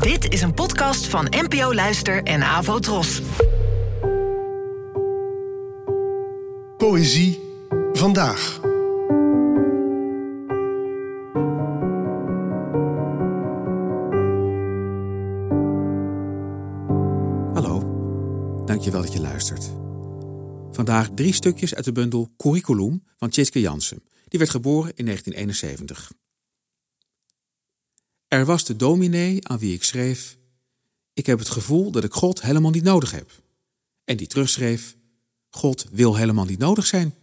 Dit is een podcast van NPO Luister en Avo Tros. Poëzie vandaag. Hallo, dankjewel dat je luistert. Vandaag drie stukjes uit de bundel Curriculum van Tjitske Jansen. Die werd geboren in 1971. Er was de dominee aan wie ik schreef: Ik heb het gevoel dat ik God helemaal niet nodig heb. En die terugschreef: God wil helemaal niet nodig zijn.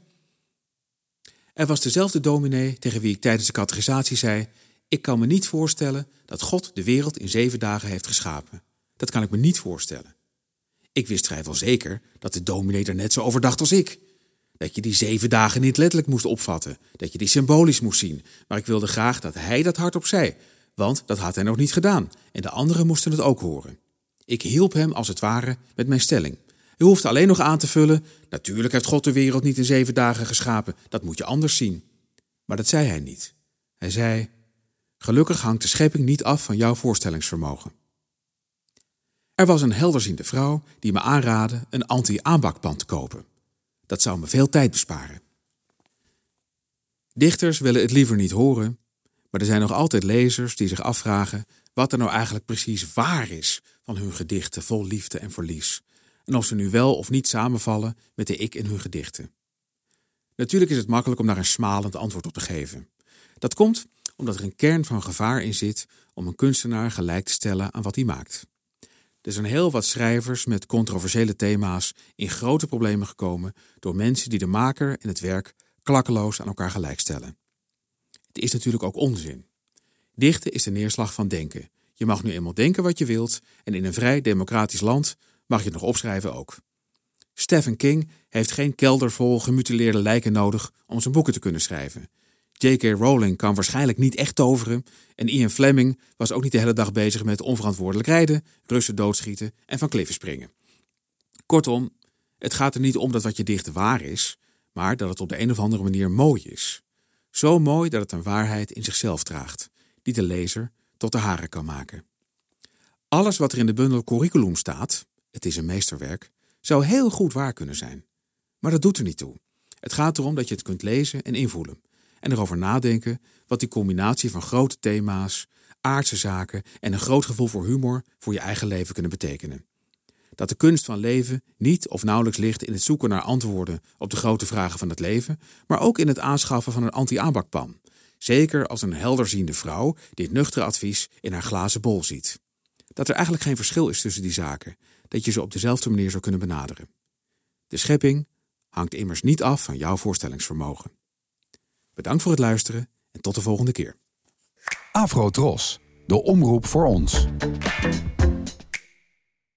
Er was dezelfde dominee tegen wie ik tijdens de catechisatie zei: Ik kan me niet voorstellen dat God de wereld in zeven dagen heeft geschapen. Dat kan ik me niet voorstellen. Ik wist vrijwel zeker dat de dominee er net zo over dacht als ik. Dat je die zeven dagen niet letterlijk moest opvatten, dat je die symbolisch moest zien. Maar ik wilde graag dat hij dat hardop zei, want dat had hij nog niet gedaan en de anderen moesten het ook horen. Ik hielp hem als het ware met mijn stelling. U hoeft alleen nog aan te vullen: natuurlijk heeft God de wereld niet in zeven dagen geschapen, dat moet je anders zien. Maar dat zei hij niet. Hij zei: Gelukkig hangt de schepping niet af van jouw voorstellingsvermogen. Er was een helderziende vrouw die me aanraadde een anti-aanbakpan te kopen. Dat zou me veel tijd besparen. Dichters willen het liever niet horen, maar er zijn nog altijd lezers die zich afvragen wat er nou eigenlijk precies waar is van hun gedichten vol liefde en verlies, en of ze nu wel of niet samenvallen met de ik in hun gedichten. Natuurlijk is het makkelijk om daar een smalend antwoord op te geven. Dat komt omdat er een kern van gevaar in zit om een kunstenaar gelijk te stellen aan wat hij maakt. Er zijn heel wat schrijvers met controversiële thema's in grote problemen gekomen door mensen die de maker en het werk klakkeloos aan elkaar gelijkstellen. Het is natuurlijk ook onzin. Dichten is de neerslag van denken. Je mag nu eenmaal denken wat je wilt en in een vrij democratisch land mag je het nog opschrijven ook. Stephen King heeft geen kelder vol gemutileerde lijken nodig om zijn boeken te kunnen schrijven. J.K. Rowling kan waarschijnlijk niet echt toveren en Ian Fleming was ook niet de hele dag bezig met onverantwoordelijk rijden, Russen doodschieten en van kliffen springen. Kortom, het gaat er niet om dat wat je dicht waar is, maar dat het op de een of andere manier mooi is. Zo mooi dat het een waarheid in zichzelf draagt, die de lezer tot de haren kan maken. Alles wat er in de bundel curriculum staat, het is een meesterwerk, zou heel goed waar kunnen zijn. Maar dat doet er niet toe. Het gaat erom dat je het kunt lezen en invoelen en erover nadenken wat die combinatie van grote thema's, aardse zaken en een groot gevoel voor humor voor je eigen leven kunnen betekenen. Dat de kunst van leven niet of nauwelijks ligt in het zoeken naar antwoorden op de grote vragen van het leven, maar ook in het aanschaffen van een anti-aanbakpan. Zeker als een helderziende vrouw dit nuchtere advies in haar glazen bol ziet. Dat er eigenlijk geen verschil is tussen die zaken, dat je ze op dezelfde manier zou kunnen benaderen. De schepping hangt immers niet af van jouw voorstellingsvermogen. Bedankt voor het luisteren en tot de volgende keer. Afro Tros, de omroep voor ons.